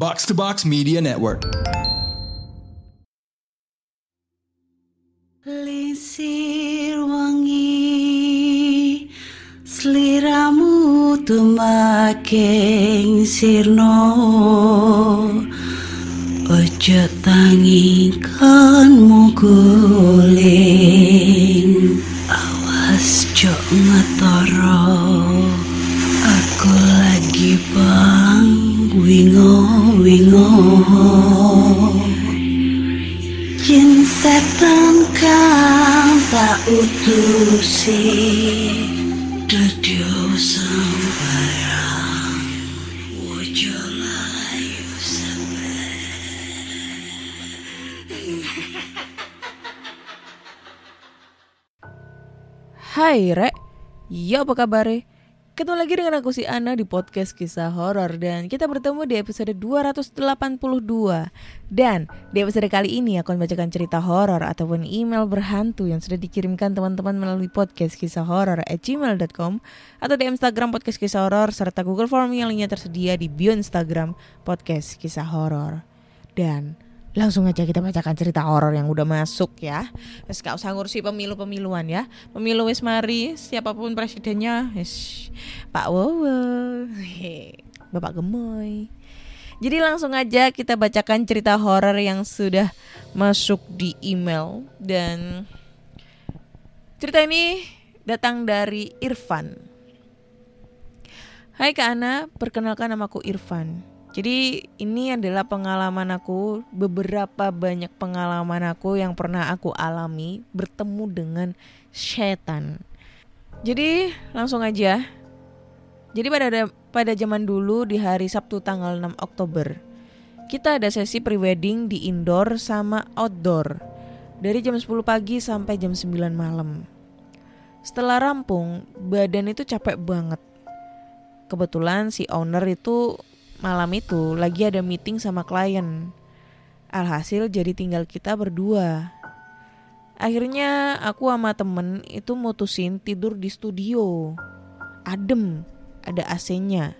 Box to Box Media Network. Lisir wangi Seliramu tumaking sirno Ojo tangikanmu guling Awas jok ngetoro utusi sembarang Wojo layu Hai Rek, ya apa kabar? Ketemu lagi dengan aku si Ana di podcast kisah horor. Dan kita bertemu di episode 282 Dan di episode kali ini aku akan bacakan cerita horor ataupun email berhantu yang sudah dikirimkan teman-teman melalui podcast kisah horor at gmail.com Atau di Instagram podcast kisah horor serta Google Form yang lainnya tersedia di bio Instagram podcast kisah horor. Dan Langsung aja kita bacakan cerita horor yang udah masuk ya. Wes gak usah ngurusi pemilu-pemiluan ya. Pemilu wis mari, siapa pun presidennya, wis Pak Wowo. Bapak Gemoy. Jadi langsung aja kita bacakan cerita horor yang sudah masuk di email dan cerita ini datang dari Irfan. Hai Kak Ana, perkenalkan namaku Irfan. Jadi ini adalah pengalaman aku, beberapa banyak pengalaman aku yang pernah aku alami bertemu dengan setan. Jadi langsung aja. Jadi pada pada zaman dulu di hari Sabtu tanggal 6 Oktober, kita ada sesi prewedding di indoor sama outdoor dari jam 10 pagi sampai jam 9 malam. Setelah rampung, badan itu capek banget. Kebetulan si owner itu malam itu lagi ada meeting sama klien. Alhasil jadi tinggal kita berdua. Akhirnya aku sama temen itu mutusin tidur di studio. Adem, ada AC-nya.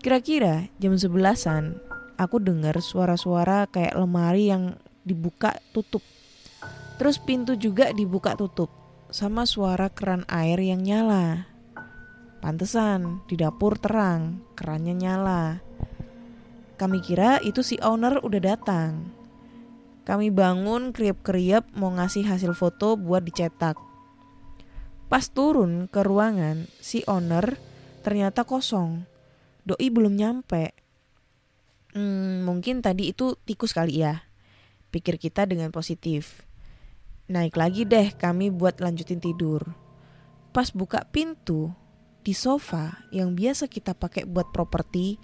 Kira-kira jam sebelasan aku dengar suara-suara kayak lemari yang dibuka tutup. Terus pintu juga dibuka tutup sama suara keran air yang nyala. Pantesan, di dapur terang, kerannya nyala. Kami kira itu si owner udah datang. Kami bangun kriep-kriep mau ngasih hasil foto buat dicetak. Pas turun ke ruangan, si owner ternyata kosong. Doi belum nyampe. Hmm, mungkin tadi itu tikus kali ya. Pikir kita dengan positif. Naik lagi deh kami buat lanjutin tidur. Pas buka pintu, di sofa yang biasa kita pakai buat properti,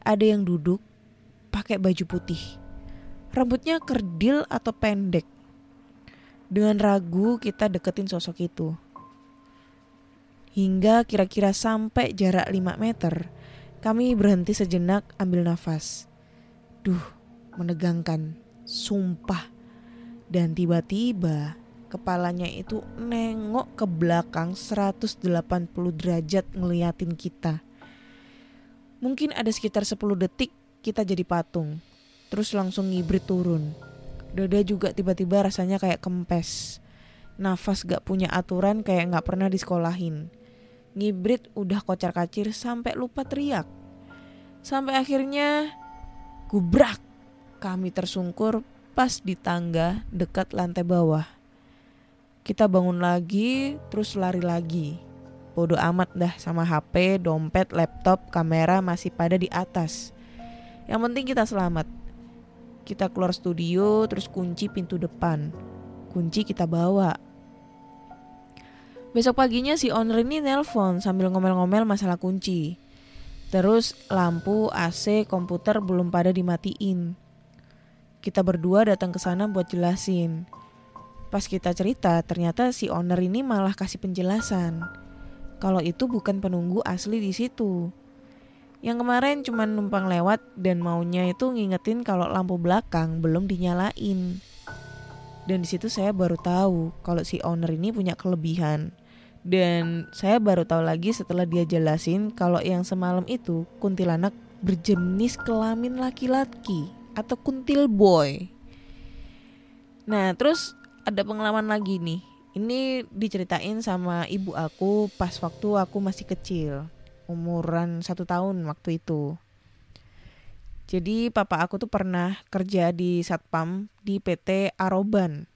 ada yang duduk pakai baju putih. Rambutnya kerdil atau pendek. Dengan ragu kita deketin sosok itu. Hingga kira-kira sampai jarak 5 meter, kami berhenti sejenak ambil nafas. Duh, menegangkan, sumpah. Dan tiba-tiba kepalanya itu nengok ke belakang 180 derajat ngeliatin kita. Mungkin ada sekitar 10 detik kita jadi patung. Terus langsung ngibrit turun. Dada juga tiba-tiba rasanya kayak kempes. Nafas gak punya aturan kayak gak pernah disekolahin. Ngibrit udah kocar kacir sampai lupa teriak. Sampai akhirnya gubrak. Kami tersungkur pas di tangga dekat lantai bawah. Kita bangun lagi, terus lari lagi. Bodoh amat dah sama HP, dompet, laptop, kamera masih pada di atas. Yang penting kita selamat. Kita keluar studio, terus kunci pintu depan. Kunci kita bawa. Besok paginya si owner ini nelpon sambil ngomel-ngomel masalah kunci. Terus lampu, AC, komputer belum pada dimatiin. Kita berdua datang ke sana buat jelasin. Pas kita cerita, ternyata si owner ini malah kasih penjelasan. Kalau itu bukan penunggu asli di situ. Yang kemarin cuma numpang lewat dan maunya itu ngingetin kalau lampu belakang belum dinyalain. Dan di situ saya baru tahu kalau si owner ini punya kelebihan. Dan saya baru tahu lagi setelah dia jelasin kalau yang semalam itu kuntilanak berjenis kelamin laki-laki atau kuntil boy. Nah, terus ada pengalaman lagi nih. Ini diceritain sama ibu aku pas waktu aku masih kecil, umuran satu tahun waktu itu. Jadi papa aku tuh pernah kerja di satpam di PT Aroban.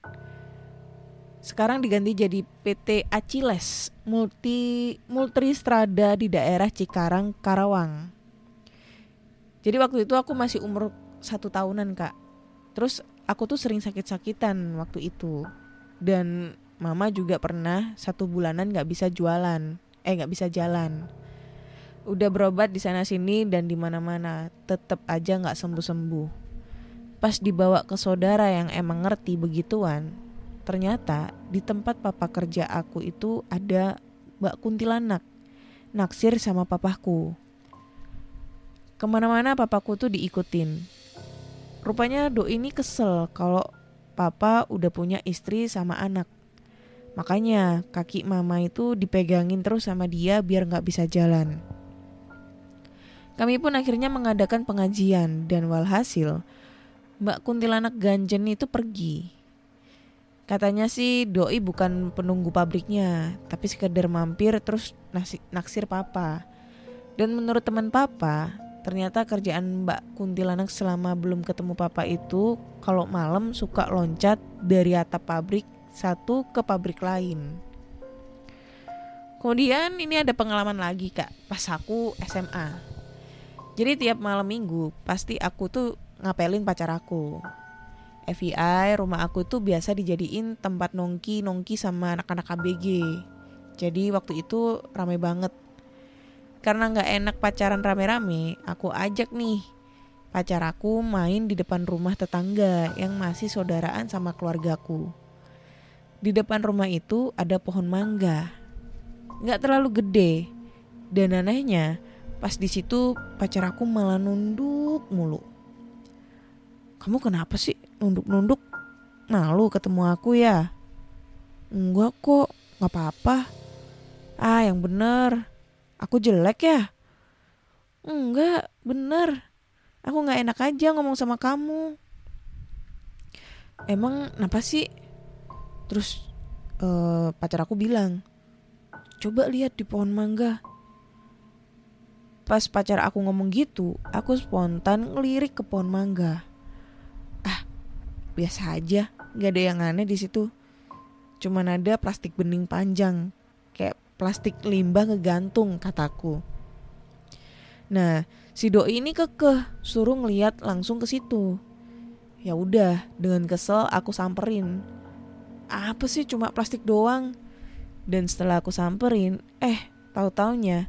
Sekarang diganti jadi PT Aciles Multi Multistrada di daerah Cikarang, Karawang. Jadi waktu itu aku masih umur satu tahunan kak. Terus aku tuh sering sakit-sakitan waktu itu. Dan mama juga pernah satu bulanan nggak bisa jualan, eh nggak bisa jalan. Udah berobat di sana sini dan di mana-mana, tetap aja nggak sembuh-sembuh. Pas dibawa ke saudara yang emang ngerti begituan, ternyata di tempat papa kerja aku itu ada Mbak Kuntilanak naksir sama papaku. Ke mana-mana papaku tuh diikutin. Rupanya Do ini kesel kalau papa udah punya istri sama anak. Makanya kaki mama itu dipegangin terus sama dia biar nggak bisa jalan. Kami pun akhirnya mengadakan pengajian dan walhasil Mbak Kuntilanak Ganjen itu pergi. Katanya sih doi bukan penunggu pabriknya, tapi sekedar mampir terus naksir papa. Dan menurut teman papa, ternyata kerjaan Mbak Kuntilanak selama belum ketemu papa itu kalau malam suka loncat dari atap pabrik satu ke pabrik lain. Kemudian ini ada pengalaman lagi kak, pas aku SMA. Jadi tiap malam minggu pasti aku tuh ngapelin pacar aku. FBI rumah aku tuh biasa dijadiin tempat nongki-nongki sama anak-anak ABG. Jadi waktu itu ramai banget. Karena nggak enak pacaran rame-rame, aku ajak nih pacar aku main di depan rumah tetangga yang masih saudaraan sama keluargaku. Di depan rumah itu ada pohon mangga. Nggak terlalu gede. Dan anehnya, pas di situ pacar aku malah nunduk mulu. Kamu kenapa sih nunduk-nunduk? Malu ketemu aku ya? Enggak kok, nggak apa-apa. Ah, yang bener. Aku jelek ya? Enggak, bener. Aku nggak enak aja ngomong sama kamu. Emang kenapa sih? Terus uh, pacar aku bilang, coba lihat di pohon mangga. Pas pacar aku ngomong gitu, aku spontan ngelirik ke pohon mangga. Ah, biasa aja, nggak ada yang aneh di situ. Cuman ada plastik bening panjang, plastik limbah ngegantung kataku. Nah, si doi ini kekeh suruh ngeliat langsung ke situ. Ya udah, dengan kesel aku samperin. Apa sih cuma plastik doang? Dan setelah aku samperin, eh tahu taunya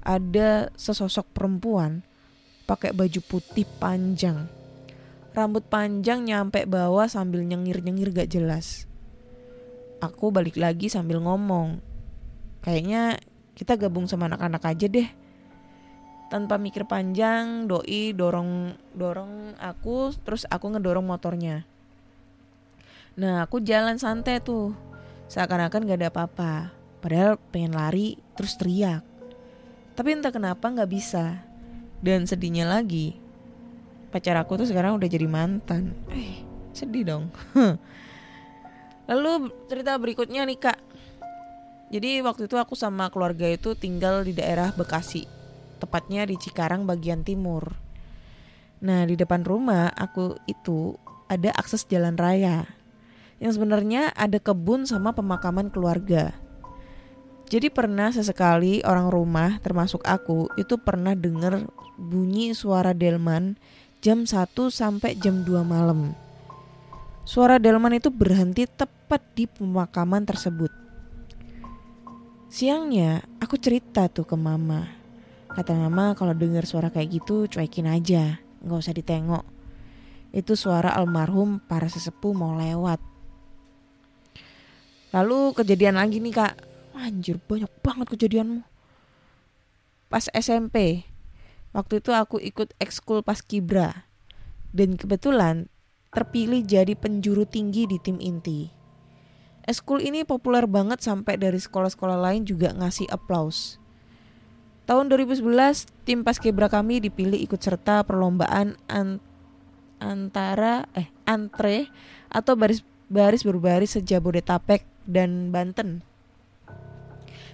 ada sesosok perempuan pakai baju putih panjang. Rambut panjang nyampe bawah sambil nyengir-nyengir gak jelas. Aku balik lagi sambil ngomong. Kayaknya kita gabung sama anak-anak aja deh. Tanpa mikir panjang, doi dorong dorong aku, terus aku ngedorong motornya. Nah, aku jalan santai tuh. Seakan-akan gak ada apa-apa. Padahal pengen lari, terus teriak. Tapi entah kenapa gak bisa. Dan sedihnya lagi, pacar aku tuh sekarang udah jadi mantan. Eh, sedih dong. Lalu cerita berikutnya nih kak. Jadi waktu itu aku sama keluarga itu tinggal di daerah Bekasi. Tepatnya di Cikarang bagian timur. Nah di depan rumah aku itu ada akses jalan raya yang sebenarnya ada kebun sama pemakaman keluarga. Jadi pernah sesekali orang rumah termasuk aku itu pernah dengar bunyi suara delman jam 1 sampai jam 2 malam. Suara delman itu berhenti tepat di pemakaman tersebut. Siangnya aku cerita tuh ke mama. Kata mama kalau dengar suara kayak gitu cuekin aja, nggak usah ditengok. Itu suara almarhum para sesepuh mau lewat. Lalu kejadian lagi nih kak Anjir banyak banget kejadianmu Pas SMP Waktu itu aku ikut ekskul pas kibra Dan kebetulan terpilih jadi penjuru tinggi di tim inti Ekskul ini populer banget sampai dari sekolah-sekolah lain juga ngasih aplaus Tahun 2011, tim Paskibra kami dipilih ikut serta perlombaan an- antara eh antre atau baris baris berbaris sejabodetabek dan Banten.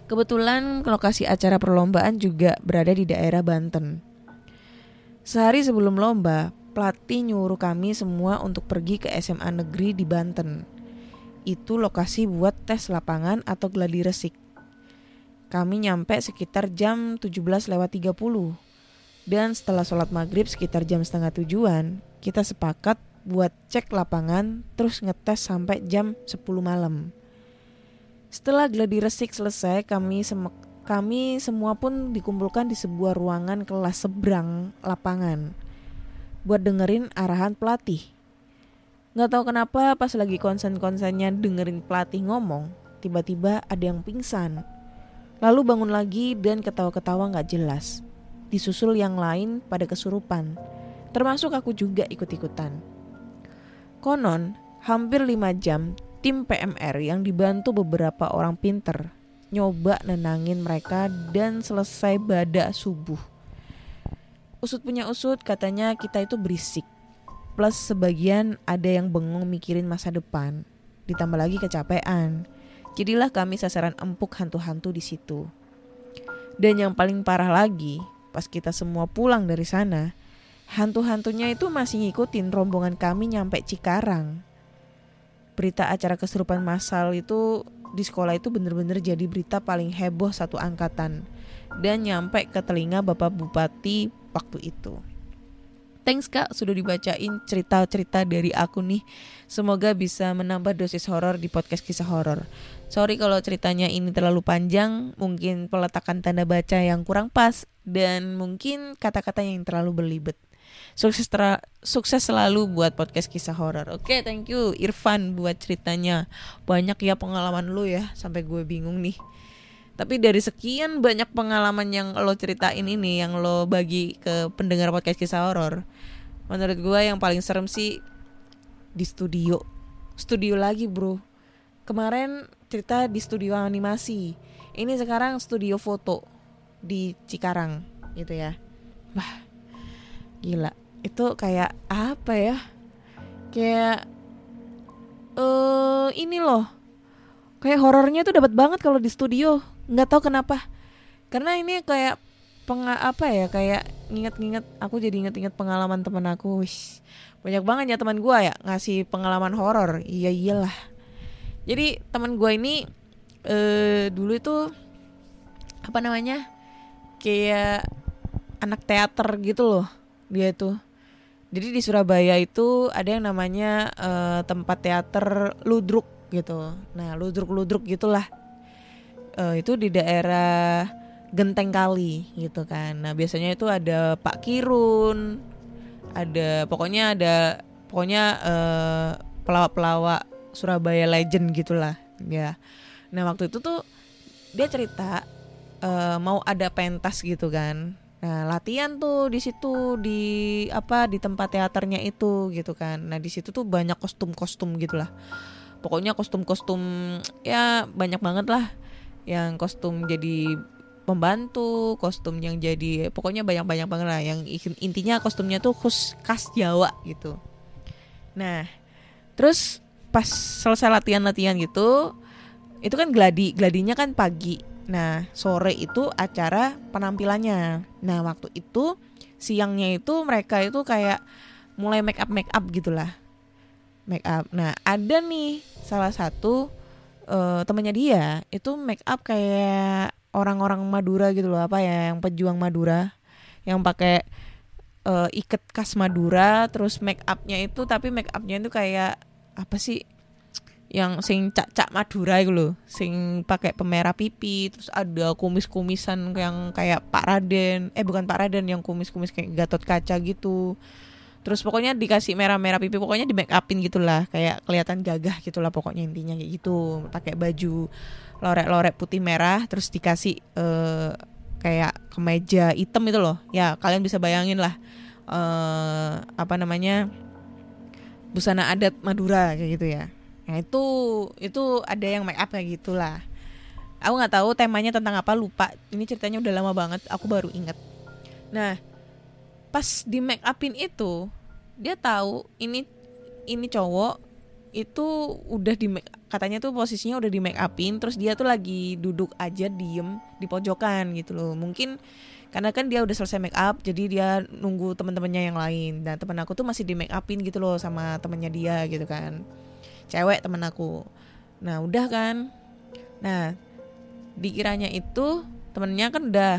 Kebetulan lokasi acara perlombaan juga berada di daerah Banten. Sehari sebelum lomba, pelatih nyuruh kami semua untuk pergi ke SMA negeri di Banten. Itu lokasi buat tes lapangan atau gladi resik. Kami nyampe sekitar jam 17 lewat 30. Dan setelah sholat maghrib sekitar jam setengah tujuan, kita sepakat buat cek lapangan terus ngetes sampai jam 10 malam. Setelah gladi resik selesai, kami semek- kami semua pun dikumpulkan di sebuah ruangan kelas seberang lapangan buat dengerin arahan pelatih. Nggak tahu kenapa pas lagi konsen-konsennya dengerin pelatih ngomong, tiba-tiba ada yang pingsan. Lalu bangun lagi dan ketawa-ketawa nggak jelas. Disusul yang lain pada kesurupan. Termasuk aku juga ikut-ikutan. Konon, hampir 5 jam tim PMR yang dibantu beberapa orang pinter nyoba nenangin mereka dan selesai badak subuh. Usut punya usut katanya kita itu berisik. Plus sebagian ada yang bengong mikirin masa depan. Ditambah lagi kecapean. Jadilah kami sasaran empuk hantu-hantu di situ. Dan yang paling parah lagi, pas kita semua pulang dari sana, hantu-hantunya itu masih ngikutin rombongan kami nyampe Cikarang. Berita acara kesurupan massal itu di sekolah itu bener-bener jadi berita paling heboh satu angkatan dan nyampe ke telinga Bapak Bupati waktu itu. Thanks kak sudah dibacain cerita-cerita dari aku nih. Semoga bisa menambah dosis horor di podcast kisah horor. Sorry kalau ceritanya ini terlalu panjang, mungkin peletakan tanda baca yang kurang pas dan mungkin kata-kata yang terlalu berlibet. Sukses tera- sukses selalu buat podcast kisah horor. Oke, thank you Irfan buat ceritanya. Banyak ya pengalaman lu ya, sampai gue bingung nih. Tapi dari sekian banyak pengalaman yang lo ceritain ini, yang lo bagi ke pendengar podcast kisah horor, menurut gue yang paling serem sih di studio. Studio lagi bro. Kemarin cerita di studio animasi. Ini sekarang studio foto di Cikarang gitu ya. Wah, gila. Itu kayak apa ya? Kayak eh ini loh. Kayak horornya tuh dapat banget kalau di studio. Nggak tahu kenapa. Karena ini kayak penga apa ya kayak nginget-nginget aku jadi inget-inget pengalaman teman aku. Wih, banyak banget ya teman gua ya ngasih pengalaman horor. Iya iyalah. Jadi teman gua ini eh dulu itu apa namanya kayak anak teater gitu loh dia tuh. Jadi di Surabaya itu ada yang namanya eh, tempat teater ludruk gitu. Nah ludruk ludruk gitulah Eh, itu di daerah Genteng Kali gitu kan. Nah, biasanya itu ada Pak Kirun, ada pokoknya ada pokoknya eh, pelawak-pelawak Surabaya legend gitulah ya. Nah, waktu itu tuh dia cerita eh, mau ada pentas gitu kan. Nah, latihan tuh di situ di apa di tempat teaternya itu gitu kan. Nah, di situ tuh banyak kostum-kostum gitulah. Pokoknya kostum-kostum ya banyak banget lah yang kostum jadi pembantu, kostum yang jadi pokoknya banyak-banyak banget lah yang intinya kostumnya tuh khas khas Jawa gitu. Nah, terus pas selesai latihan-latihan gitu, itu kan gladi, gladinya kan pagi. Nah, sore itu acara penampilannya. Nah, waktu itu siangnya itu mereka itu kayak mulai make up make up gitulah. Make up. Nah, ada nih salah satu eh, temannya dia itu make up kayak orang-orang Madura gitu loh apa ya yang pejuang Madura yang pakai eh, iket khas Madura terus make upnya itu tapi make upnya itu kayak apa sih yang sing cak-cak Madura itu loh sing pakai pemerah pipi terus ada kumis-kumisan yang kayak Pak Raden eh bukan Pak Raden yang kumis-kumis kayak Gatot Kaca gitu terus pokoknya dikasih merah-merah pipi pokoknya di make upin gitulah kayak kelihatan gagah gitulah pokoknya intinya kayak gitu pakai baju lorek-lorek putih merah terus dikasih eh, kayak kemeja hitam itu loh ya kalian bisa bayangin lah eh apa namanya busana adat Madura kayak gitu ya nah itu itu ada yang make up kayak gitulah Aku nggak tahu temanya tentang apa lupa. Ini ceritanya udah lama banget. Aku baru inget. Nah, pas di make upin itu dia tahu ini ini cowok itu udah di katanya tuh posisinya udah di make upin terus dia tuh lagi duduk aja diem di pojokan gitu loh. Mungkin karena kan dia udah selesai make up jadi dia nunggu teman-temannya yang lain. Dan temen aku tuh masih di make upin gitu loh sama temennya dia gitu kan. Cewek temen aku. Nah udah kan? Nah dikiranya itu temennya kan udah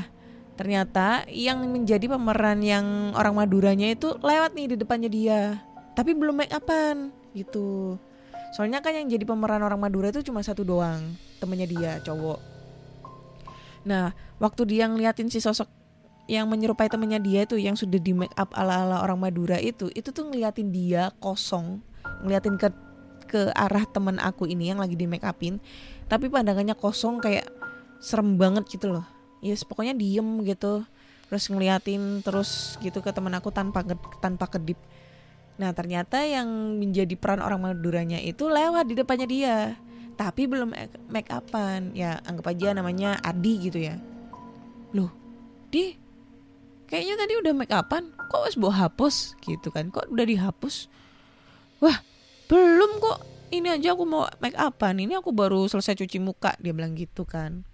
ternyata yang menjadi pemeran yang orang Maduranya itu lewat nih di depannya dia. Tapi belum make upan gitu. Soalnya kan yang jadi pemeran orang Madura itu cuma satu doang temennya dia cowok. Nah waktu dia ngeliatin si sosok yang menyerupai temennya dia itu yang sudah di make up ala ala orang Madura itu itu tuh ngeliatin dia kosong ngeliatin ke ke arah temen aku ini yang lagi di make upin tapi pandangannya kosong kayak serem banget gitu loh yes pokoknya diem gitu. Terus ngeliatin terus gitu ke temen aku tanpa tanpa kedip. Nah ternyata yang menjadi peran orang Maduranya itu lewat di depannya dia. Tapi belum make upan. Ya anggap aja namanya Adi gitu ya. Loh di kayaknya tadi udah make upan. Kok wes bawa hapus? Gitu kan kok udah dihapus? Wah belum kok. Ini aja aku mau make upan. Ini aku baru selesai cuci muka. Dia bilang gitu kan.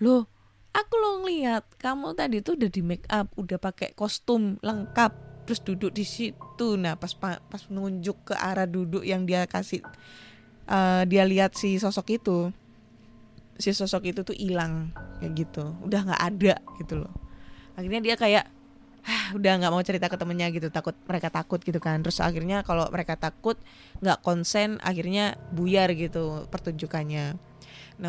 Loh aku lo ngeliat kamu tadi tuh udah di make up udah pakai kostum lengkap terus duduk di situ. Nah pas pas nunjuk ke arah duduk yang dia kasih uh, dia lihat si sosok itu si sosok itu tuh hilang kayak gitu. Udah nggak ada gitu loh. Akhirnya dia kayak ah, udah nggak mau cerita ke temennya gitu. Takut mereka takut gitu kan. Terus akhirnya kalau mereka takut nggak konsen akhirnya buyar gitu pertunjukannya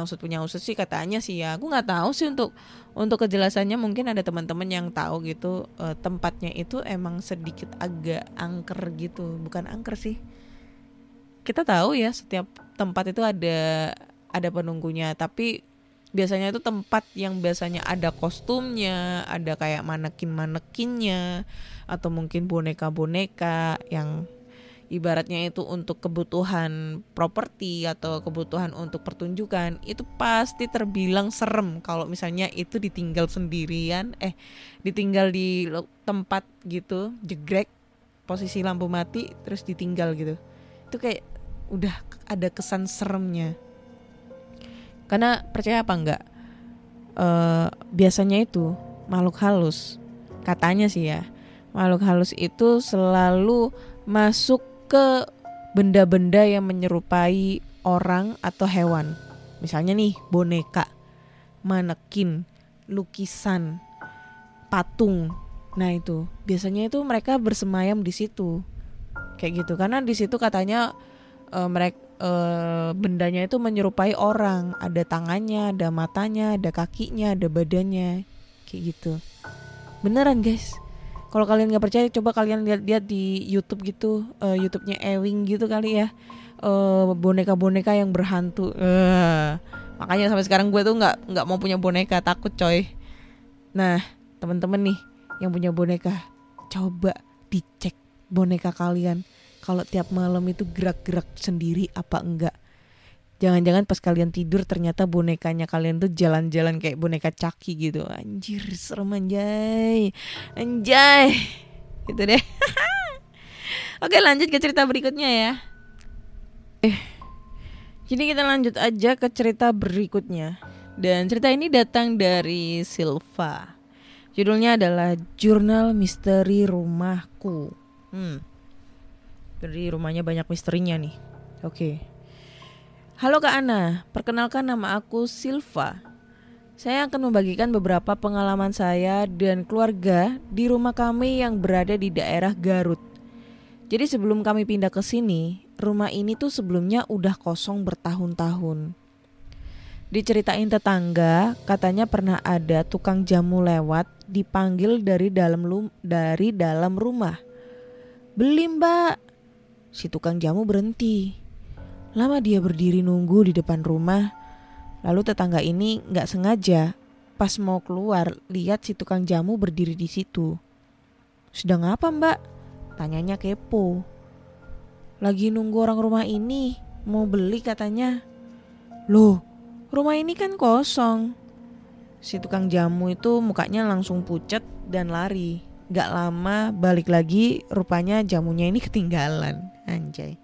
usut punya usut sih katanya sih ya. Aku nggak tahu sih untuk untuk kejelasannya. Mungkin ada teman-teman yang tahu gitu uh, tempatnya itu emang sedikit agak angker gitu. Bukan angker sih. Kita tahu ya setiap tempat itu ada ada penunggunya. Tapi biasanya itu tempat yang biasanya ada kostumnya ada kayak manekin manekinnya atau mungkin boneka boneka yang ibaratnya itu untuk kebutuhan properti atau kebutuhan untuk pertunjukan itu pasti terbilang serem kalau misalnya itu ditinggal sendirian eh ditinggal di tempat gitu jegrek posisi lampu mati terus ditinggal gitu. Itu kayak udah ada kesan seremnya. Karena percaya apa enggak? Uh, biasanya itu makhluk halus katanya sih ya makhluk halus itu selalu masuk ke benda-benda yang menyerupai orang atau hewan. Misalnya nih boneka, manekin, lukisan, patung. Nah itu biasanya itu mereka bersemayam di situ, kayak gitu. Karena di situ katanya uh, mereka uh, bendanya itu menyerupai orang. Ada tangannya, ada matanya, ada kakinya, ada badannya, kayak gitu. Beneran guys. Kalau kalian nggak percaya, coba kalian lihat-lihat di YouTube gitu, uh, YouTube-nya Ewing gitu kali ya, eh, boneka-boneka yang berhantu. Uh, makanya sampai sekarang gue tuh nggak nggak mau punya boneka, takut coy. Nah, teman-teman nih yang punya boneka, coba dicek boneka kalian. Kalau tiap malam itu gerak-gerak sendiri apa enggak? Jangan-jangan pas kalian tidur ternyata bonekanya kalian tuh jalan-jalan kayak boneka caki gitu. Anjir, serem anjay. Anjay. Gitu deh. Oke, lanjut ke cerita berikutnya ya. Eh. Jadi kita lanjut aja ke cerita berikutnya. Dan cerita ini datang dari Silva. Judulnya adalah Jurnal Misteri Rumahku. Hmm. Jadi rumahnya banyak misterinya nih. Oke. Okay. Halo Kak Ana, perkenalkan nama aku Silva. Saya akan membagikan beberapa pengalaman saya dan keluarga di rumah kami yang berada di daerah Garut. Jadi sebelum kami pindah ke sini, rumah ini tuh sebelumnya udah kosong bertahun-tahun. Diceritain tetangga, katanya pernah ada tukang jamu lewat dipanggil dari dalam dari dalam rumah. Beli mbak, si tukang jamu berhenti Lama dia berdiri nunggu di depan rumah. Lalu tetangga ini nggak sengaja pas mau keluar lihat si tukang jamu berdiri di situ. Sedang apa mbak? Tanyanya kepo. Lagi nunggu orang rumah ini mau beli katanya. Loh, Rumah ini kan kosong. Si tukang jamu itu mukanya langsung pucat dan lari. Gak lama balik lagi rupanya jamunya ini ketinggalan. Anjay.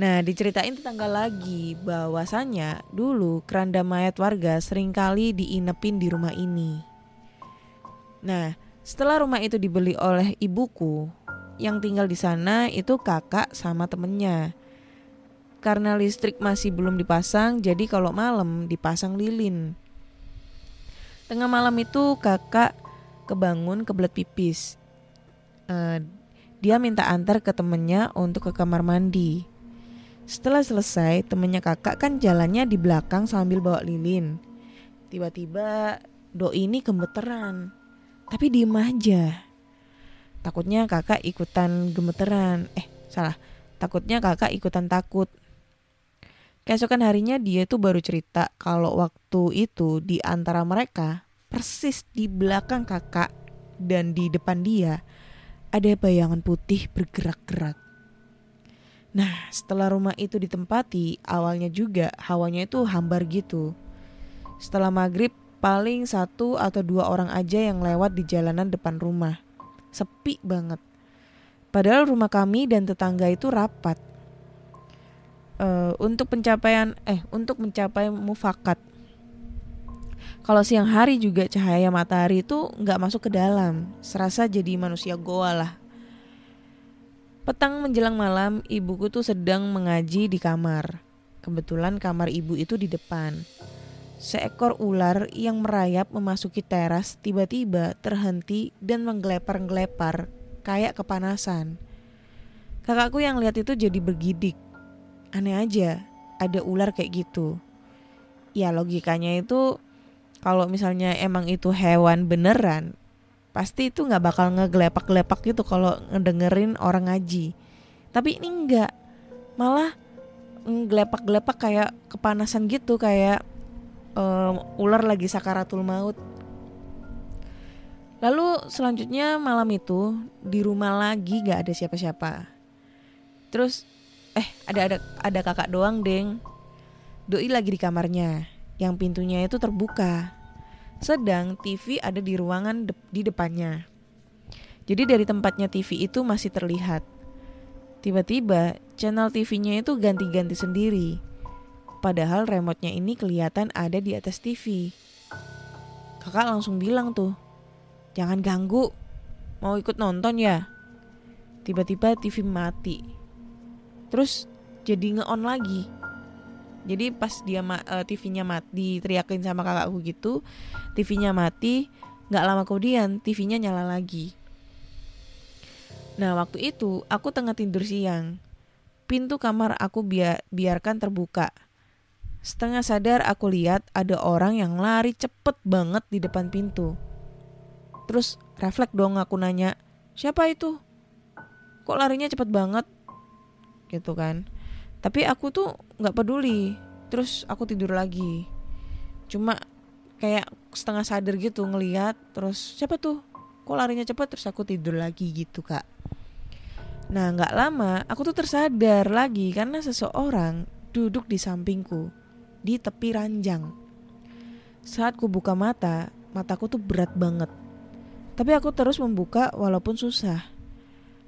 Nah diceritain tetangga lagi bahwasannya dulu keranda mayat warga sering kali diinepin di rumah ini. Nah setelah rumah itu dibeli oleh ibuku, yang tinggal di sana itu kakak sama temennya. Karena listrik masih belum dipasang, jadi kalau malam dipasang lilin. Tengah malam itu kakak kebangun kebelet pipis. Uh, dia minta antar ke temennya untuk ke kamar mandi. Setelah selesai, temennya kakak kan jalannya di belakang sambil bawa lilin. Tiba-tiba doi ini gemeteran, tapi diem aja. Takutnya kakak ikutan gemeteran. Eh, salah. Takutnya kakak ikutan takut. Keesokan harinya dia tuh baru cerita kalau waktu itu di antara mereka persis di belakang kakak dan di depan dia ada bayangan putih bergerak-gerak. Nah, setelah rumah itu ditempati, awalnya juga hawanya itu hambar gitu. Setelah maghrib, paling satu atau dua orang aja yang lewat di jalanan depan rumah. Sepi banget. Padahal rumah kami dan tetangga itu rapat uh, untuk pencapaian eh untuk mencapai mufakat. Kalau siang hari juga cahaya matahari itu nggak masuk ke dalam, serasa jadi manusia goa lah. Petang menjelang malam, ibuku tuh sedang mengaji di kamar. Kebetulan kamar ibu itu di depan. Seekor ular yang merayap memasuki teras tiba-tiba terhenti dan menggelepar-gelepar kayak kepanasan. Kakakku yang lihat itu jadi bergidik aneh aja ada ular kayak gitu ya logikanya itu kalau misalnya emang itu hewan beneran pasti itu nggak bakal ngegelepak-gelepak gitu kalau ngedengerin orang ngaji tapi ini enggak malah ngegelepak-gelepak kayak kepanasan gitu kayak um, ular lagi sakaratul maut Lalu selanjutnya malam itu di rumah lagi gak ada siapa-siapa. Terus Eh, ada ada ada kakak doang, Deng. Doi lagi di kamarnya, yang pintunya itu terbuka. Sedang TV ada di ruangan de di depannya. Jadi dari tempatnya TV itu masih terlihat. Tiba-tiba channel TV-nya itu ganti-ganti sendiri. Padahal remote-nya ini kelihatan ada di atas TV. Kakak langsung bilang tuh, jangan ganggu, mau ikut nonton ya? Tiba-tiba TV mati terus jadi nge-on lagi jadi pas dia ma uh, eh, TV-nya mati teriakin sama kakakku gitu TV-nya mati nggak lama kemudian TV-nya nyala lagi. Nah waktu itu aku tengah tidur siang pintu kamar aku biar biarkan terbuka. Setengah sadar aku lihat ada orang yang lari cepet banget di depan pintu. Terus refleks dong aku nanya siapa itu? Kok larinya cepet banget? Gitu kan tapi aku tuh nggak peduli. Terus aku tidur lagi. Cuma kayak setengah sadar gitu ngelihat terus siapa tuh? Kok larinya cepat terus aku tidur lagi gitu kak. Nah nggak lama aku tuh tersadar lagi karena seseorang duduk di sampingku di tepi ranjang. Saat ku buka mata mataku tuh berat banget. Tapi aku terus membuka walaupun susah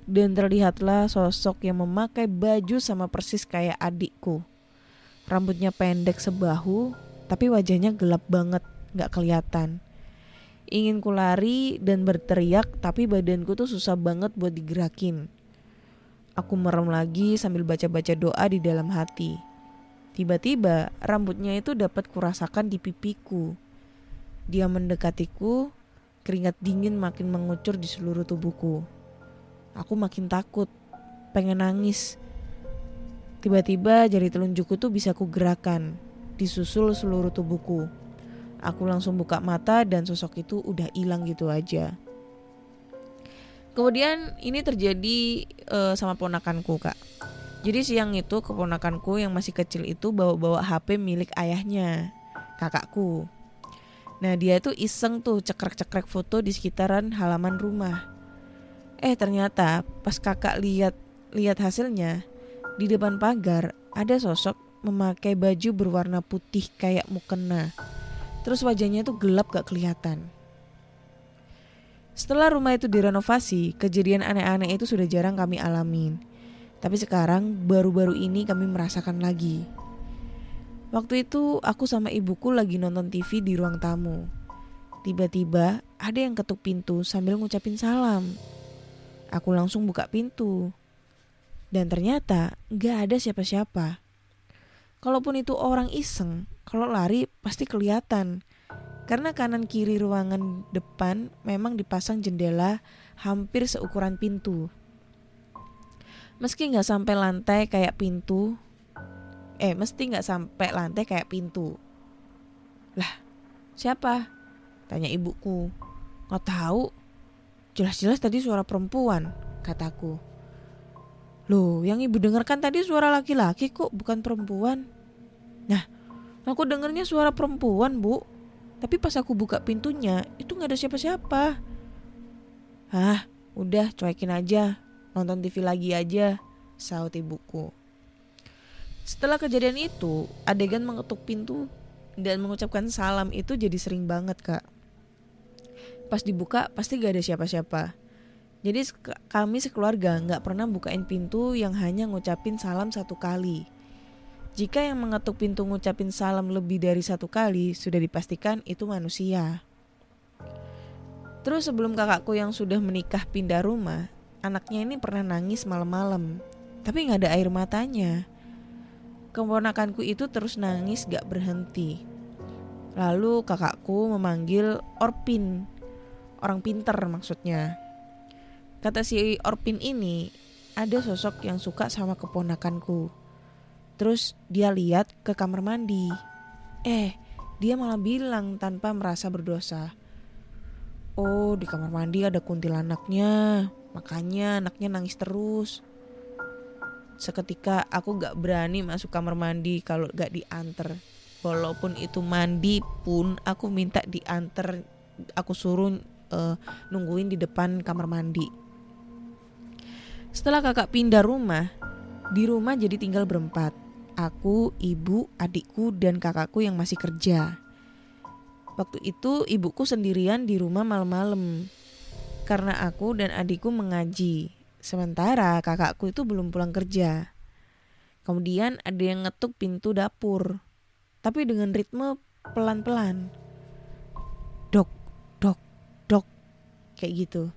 dan terlihatlah sosok yang memakai baju sama persis kayak adikku. Rambutnya pendek sebahu, tapi wajahnya gelap banget, gak kelihatan. Ingin ku lari dan berteriak, tapi badanku tuh susah banget buat digerakin. Aku merem lagi sambil baca-baca doa di dalam hati. Tiba-tiba rambutnya itu dapat kurasakan di pipiku. Dia mendekatiku, keringat dingin makin mengucur di seluruh tubuhku. Aku makin takut, pengen nangis. Tiba-tiba jari telunjukku tuh bisa ku gerakan, disusul seluruh tubuhku. Aku langsung buka mata dan sosok itu udah hilang gitu aja. Kemudian ini terjadi uh, sama ponakanku kak. Jadi siang itu keponakanku yang masih kecil itu bawa-bawa HP milik ayahnya, kakakku. Nah dia itu iseng tuh cekrek-cekrek foto di sekitaran halaman rumah. Eh ternyata pas kakak lihat lihat hasilnya di depan pagar ada sosok memakai baju berwarna putih kayak mukena. Terus wajahnya itu gelap gak kelihatan. Setelah rumah itu direnovasi, kejadian aneh-aneh itu sudah jarang kami alamin. Tapi sekarang baru-baru ini kami merasakan lagi. Waktu itu aku sama ibuku lagi nonton TV di ruang tamu. Tiba-tiba ada yang ketuk pintu sambil ngucapin salam. Aku langsung buka pintu. Dan ternyata gak ada siapa-siapa. Kalaupun itu orang iseng, kalau lari pasti kelihatan. Karena kanan kiri ruangan depan memang dipasang jendela hampir seukuran pintu. Meski nggak sampai lantai kayak pintu, eh mesti nggak sampai lantai kayak pintu. Lah, siapa? Tanya ibuku. Nggak tahu. Jelas-jelas tadi suara perempuan, kataku. Loh, yang ibu dengarkan tadi suara laki-laki kok, bukan perempuan. Nah, aku dengarnya suara perempuan, Bu. Tapi pas aku buka pintunya, itu nggak ada siapa-siapa. Hah, udah cuekin aja. Nonton TV lagi aja, saut ibuku. Setelah kejadian itu, adegan mengetuk pintu dan mengucapkan salam itu jadi sering banget, Kak. Pas dibuka, pasti gak ada siapa-siapa. Jadi kami sekeluarga nggak pernah bukain pintu yang hanya ngucapin salam satu kali. Jika yang mengetuk pintu ngucapin salam lebih dari satu kali, sudah dipastikan itu manusia. Terus sebelum kakakku yang sudah menikah pindah rumah, anaknya ini pernah nangis malam-malam, tapi nggak ada air matanya. Keponakanku itu terus nangis gak berhenti. Lalu kakakku memanggil Orpin, orang pinter maksudnya. Kata si Orpin ini, ada sosok yang suka sama keponakanku. Terus dia lihat ke kamar mandi. Eh, dia malah bilang tanpa merasa berdosa. Oh, di kamar mandi ada kuntilanaknya. Makanya anaknya nangis terus. Seketika aku gak berani masuk kamar mandi kalau gak diantar. Walaupun itu mandi pun aku minta diantar. Aku suruh uh, nungguin di depan kamar mandi. Setelah kakak pindah rumah, di rumah jadi tinggal berempat. Aku, ibu, adikku, dan kakakku yang masih kerja. Waktu itu ibuku sendirian di rumah malam-malam. Karena aku dan adikku mengaji. Sementara kakakku itu belum pulang kerja. Kemudian ada yang ngetuk pintu dapur. Tapi dengan ritme pelan-pelan. Kayak gitu.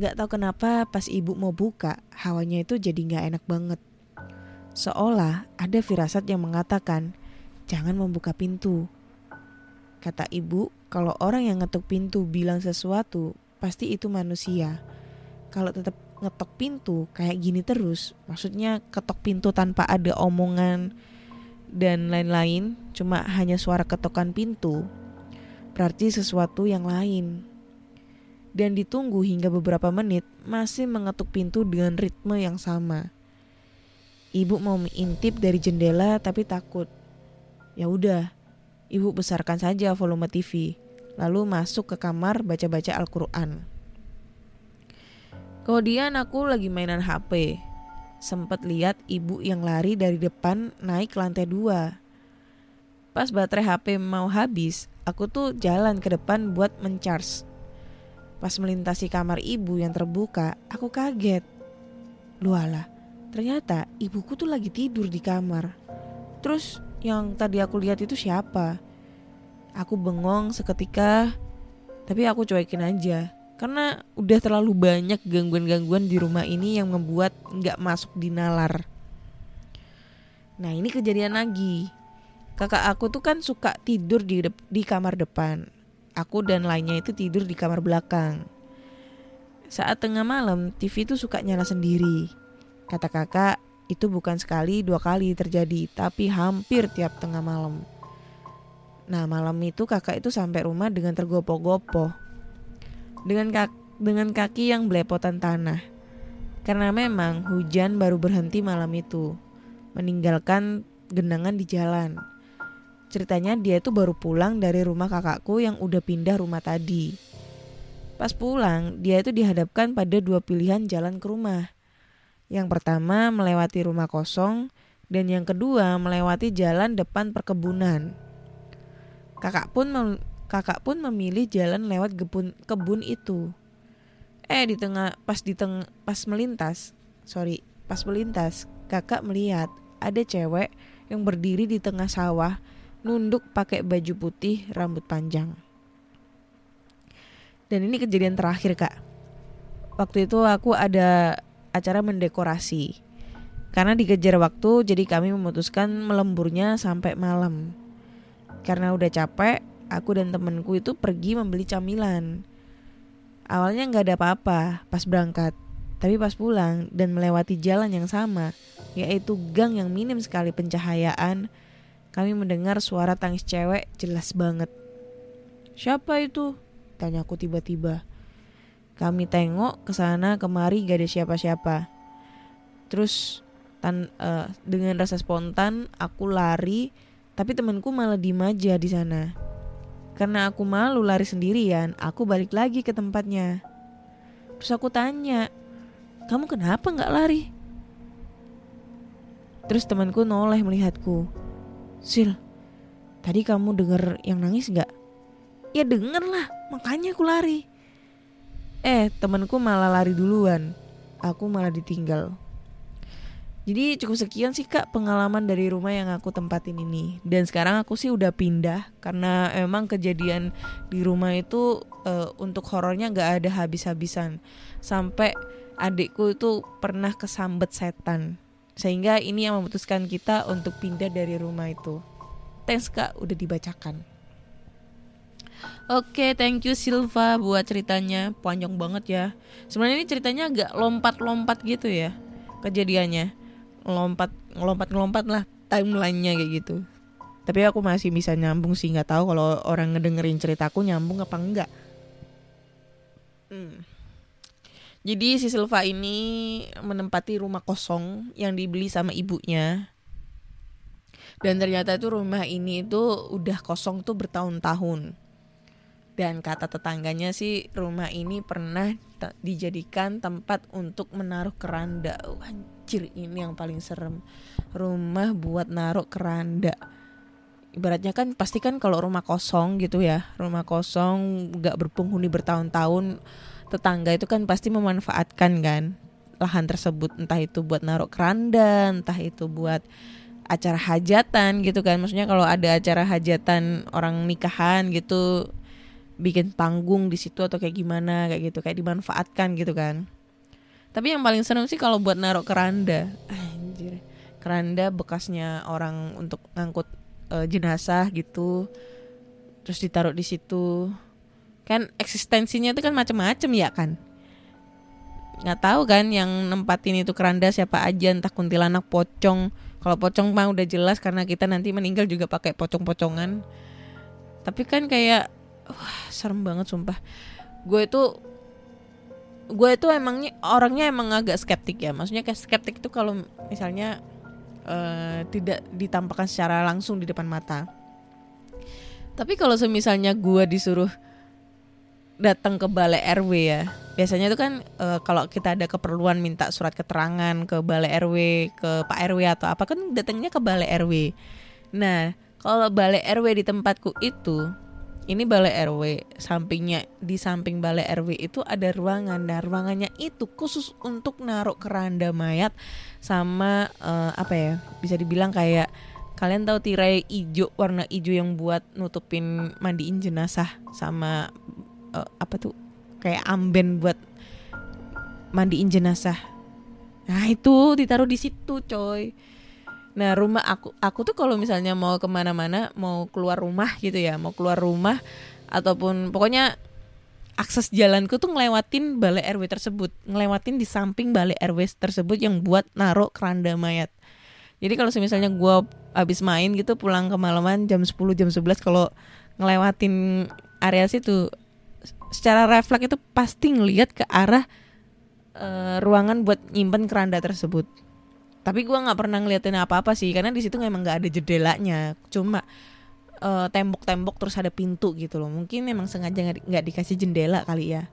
Gak tahu kenapa pas ibu mau buka, hawanya itu jadi gak enak banget. Seolah ada firasat yang mengatakan, jangan membuka pintu. Kata ibu, kalau orang yang ngetuk pintu bilang sesuatu, pasti itu manusia. Kalau tetap ngetok pintu kayak gini terus, maksudnya ketok pintu tanpa ada omongan dan lain-lain, cuma hanya suara ketokan pintu, berarti sesuatu yang lain dan ditunggu hingga beberapa menit masih mengetuk pintu dengan ritme yang sama. Ibu mau mengintip dari jendela tapi takut. Ya udah, ibu besarkan saja volume TV, lalu masuk ke kamar baca-baca Al-Qur'an. Kemudian aku lagi mainan HP. Sempat lihat ibu yang lari dari depan naik ke lantai dua. Pas baterai HP mau habis, aku tuh jalan ke depan buat mencharge Pas melintasi kamar ibu yang terbuka, aku kaget. Lualah, ternyata ibuku tuh lagi tidur di kamar. Terus yang tadi aku lihat itu siapa? Aku bengong seketika, tapi aku cuekin aja. Karena udah terlalu banyak gangguan-gangguan di rumah ini yang membuat nggak masuk di nalar. Nah ini kejadian lagi. Kakak aku tuh kan suka tidur di, di kamar depan Aku dan lainnya itu tidur di kamar belakang. Saat tengah malam, TV itu suka nyala sendiri. Kata kakak, itu bukan sekali dua kali terjadi, tapi hampir tiap tengah malam. Nah malam itu kakak itu sampai rumah dengan tergopoh-gopoh. Dengan, kak dengan kaki yang belepotan tanah. Karena memang hujan baru berhenti malam itu. Meninggalkan genangan di jalan. Ceritanya dia itu baru pulang dari rumah kakakku yang udah pindah rumah tadi. Pas pulang, dia itu dihadapkan pada dua pilihan jalan ke rumah. Yang pertama melewati rumah kosong Dan yang kedua melewati jalan depan perkebunan. Kakak pun mem- kakak pun memilih jalan lewat kebun kebun itu. Eh di tengah pas di teng pas melintas, sorry pas melintas kakak melihat ada cewek yang berdiri di tengah sawah nunduk pakai baju putih rambut panjang. Dan ini kejadian terakhir kak. Waktu itu aku ada acara mendekorasi. Karena dikejar waktu jadi kami memutuskan melemburnya sampai malam. Karena udah capek, aku dan temenku itu pergi membeli camilan. Awalnya nggak ada apa-apa pas berangkat, tapi pas pulang dan melewati jalan yang sama, yaitu gang yang minim sekali pencahayaan, kami mendengar suara tangis cewek jelas banget. Siapa itu? Tanya aku tiba-tiba. Kami tengok ke sana kemari gak ada siapa-siapa. Terus tan eh, dengan rasa spontan aku lari, tapi temanku malah diem aja di sana. Karena aku malu lari sendirian, aku balik lagi ke tempatnya. Terus aku tanya, kamu kenapa nggak lari? Terus temanku noleh melihatku. Sil, tadi kamu denger yang nangis nggak? Ya denger lah, makanya aku lari. Eh, temanku malah lari duluan. Aku malah ditinggal. Jadi cukup sekian sih kak pengalaman dari rumah yang aku tempatin ini. Dan sekarang aku sih udah pindah karena emang kejadian di rumah itu eh, untuk horornya nggak ada habis-habisan. Sampai adikku itu pernah kesambet setan. Sehingga ini yang memutuskan kita untuk pindah dari rumah itu. Thanks kak udah dibacakan. Oke, thank you Silva buat ceritanya. Panjang banget ya. Sebenarnya ini ceritanya agak lompat-lompat gitu ya kejadiannya. Lompat, ngelompat lah timelinenya kayak gitu. Tapi aku masih bisa nyambung sih nggak tahu kalau orang ngedengerin ceritaku nyambung apa enggak. Hmm. Jadi si Silva ini menempati rumah kosong yang dibeli sama ibunya. Dan ternyata itu rumah ini itu udah kosong tuh bertahun-tahun. Dan kata tetangganya sih rumah ini pernah dijadikan tempat untuk menaruh keranda. Oh, anjir ini yang paling serem. Rumah buat naruh keranda. Ibaratnya kan pasti kan kalau rumah kosong gitu ya, rumah kosong nggak berpenghuni bertahun-tahun, tetangga itu kan pasti memanfaatkan kan lahan tersebut. Entah itu buat naruh keranda, entah itu buat acara hajatan gitu kan. Maksudnya kalau ada acara hajatan orang nikahan gitu bikin panggung di situ atau kayak gimana kayak gitu kayak dimanfaatkan gitu kan. Tapi yang paling serem sih kalau buat naruh keranda. Anjir. Keranda bekasnya orang untuk ngangkut eh, jenazah gitu terus ditaruh di situ kan eksistensinya itu kan macem-macem ya kan? Nggak tahu kan yang nempatin itu keranda siapa aja entah kuntilanak pocong. Kalau pocong mah udah jelas karena kita nanti meninggal juga pakai pocong-pocongan. Tapi kan kayak wah serem banget sumpah. Gue itu gue itu emangnya orangnya emang agak skeptik ya. Maksudnya kayak skeptik itu kalau misalnya eh, tidak ditampakkan secara langsung di depan mata. Tapi kalau semisalnya gue disuruh datang ke balai RW ya. Biasanya itu kan eh, kalau kita ada keperluan minta surat keterangan ke balai RW ke Pak RW atau apa kan datangnya ke balai RW nah kalau balai RW di tempatku itu ini balai RW sampingnya di samping balai RW itu ada ruangan. Nah ruangannya itu khusus untuk naruh keranda mayat sama eh, apa ya bisa dibilang kayak kalian tahu tirai ijo warna ijo yang buat nutupin mandiin jenazah sama eh, apa tuh kayak amben buat mandiin jenazah nah itu ditaruh di situ coy Nah rumah aku aku tuh kalau misalnya mau ke mana-mana mau keluar rumah gitu ya mau keluar rumah ataupun pokoknya akses jalanku tuh ngelewatin balai RW tersebut ngelewatin di samping balai RW tersebut yang buat naruh keranda mayat. Jadi kalau misalnya gua habis main gitu pulang kemalaman jam 10 jam 11 kalau ngelewatin area situ secara refleks itu pasti ngelihat ke arah eh, ruangan buat nyimpen keranda tersebut. Tapi gua nggak pernah ngeliatin apa-apa sih karena di situ memang nggak ada jendelanya cuma eh, tembok-tembok terus ada pintu gitu loh. Mungkin memang sengaja nggak di- nggak dikasih jendela kali ya.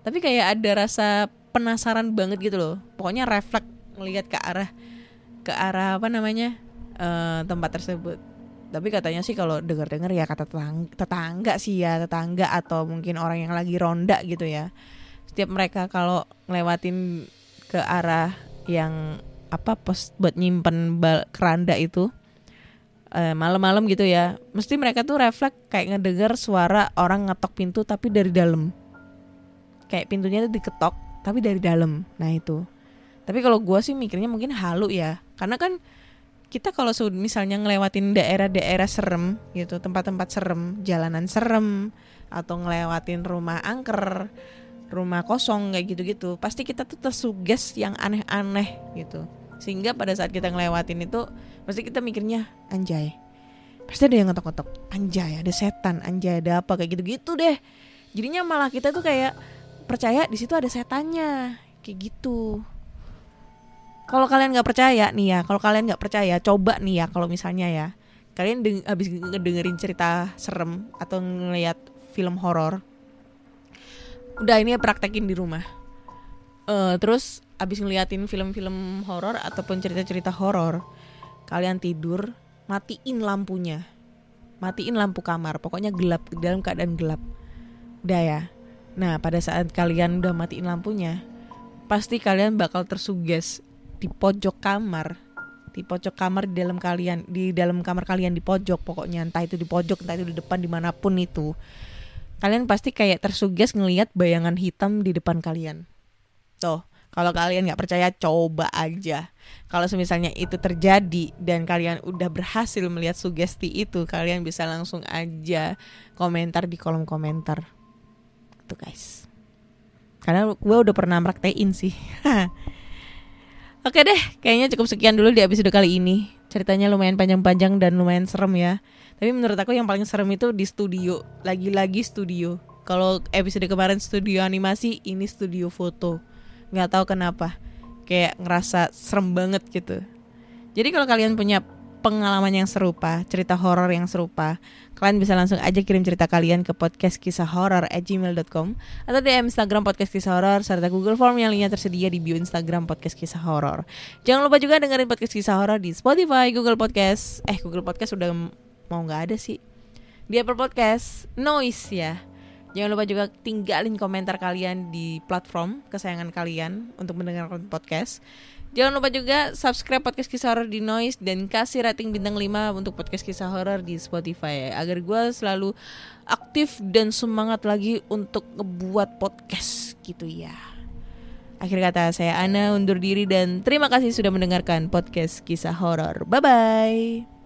Tapi kayak ada rasa penasaran banget gitu loh. Pokoknya refleks ngelihat ke arah ke arah apa namanya eh, tempat tersebut tapi katanya sih kalau dengar-dengar ya kata tetangga, tetangga sih ya tetangga atau mungkin orang yang lagi ronda gitu ya. Setiap mereka kalau ngelewatin ke arah yang apa pos buat nyimpen bal keranda itu eh, malam-malam gitu ya mesti mereka tuh refleks kayak ngedenger suara orang ngetok pintu tapi dari dalam. Kayak pintunya tuh diketok tapi dari dalam. Nah itu. Tapi kalau gua sih mikirnya mungkin halu ya. Karena kan kita kalau misalnya ngelewatin daerah-daerah serem gitu tempat-tempat serem jalanan serem atau ngelewatin rumah angker rumah kosong kayak gitu-gitu pasti kita tuh tersuges yang aneh-aneh gitu. Sehingga pada saat kita ngelewatin itu pasti kita mikirnya anjay pasti ada yang ngetok-ngetok. Anjay ada setan. Anjay ada apa? Kayak gitu-gitu deh. Jadinya malah kita tuh kayak percaya di situ ada setannya. Kayak gitu kalau kalian nggak percaya nih ya kalau kalian nggak percaya coba nih ya kalau misalnya ya kalian deng habis ngedengerin cerita serem atau ngeliat film horor udah ini ya praktekin di rumah. Eh terus abis ngeliatin film-film horor ataupun cerita-cerita horor kalian tidur matiin lampunya. Matiin lampu kamar pokoknya gelap dalam keadaan gelap. Udah ya. Nah pada saat kalian udah matiin lampunya pasti kalian bakal tersuges di pojok kamar. Di pojok kamar di dalam kalian di dalam kamar kalian di pojok pokoknya. Entah itu di pojok entah itu di depan di mana pun itu. Kalian pasti kayak tersuges ngelihat bayangan hitam di depan kalian. Tuh kalau kalian nggak percaya coba aja. Kalau misalnya itu terjadi dan kalian udah berhasil melihat sugesti itu kalian bisa langsung aja komentar di kolom komentar. Tuh guys. Karena gue udah pernah praktein sih Oke deh, kayaknya cukup sekian dulu di episode kali ini. Ceritanya lumayan panjang-panjang dan lumayan serem ya. Tapi menurut aku yang paling serem itu di studio, lagi-lagi studio. Kalau episode kemarin studio animasi, ini studio foto. Nggak tahu kenapa, kayak ngerasa serem banget gitu. Jadi kalau kalian punya pengalaman yang serupa, cerita horor yang serupa, kalian bisa langsung aja kirim cerita kalian ke podcast kisah horor at gmail.com atau DM Instagram podcast kisah horor serta Google Form yang linknya tersedia di bio Instagram podcast kisah horor. Jangan lupa juga dengerin podcast kisah horor di Spotify, Google Podcast. Eh Google Podcast udah mau nggak ada sih. Di Apple Podcast, Noise ya. Jangan lupa juga tinggalin komentar kalian di platform kesayangan kalian untuk mendengarkan podcast. Jangan lupa juga subscribe podcast kisah horor di Noise dan kasih rating bintang 5 untuk podcast kisah horor di Spotify agar gue selalu aktif dan semangat lagi untuk ngebuat podcast gitu ya. Akhir kata saya Ana undur diri dan terima kasih sudah mendengarkan podcast kisah horor. Bye bye.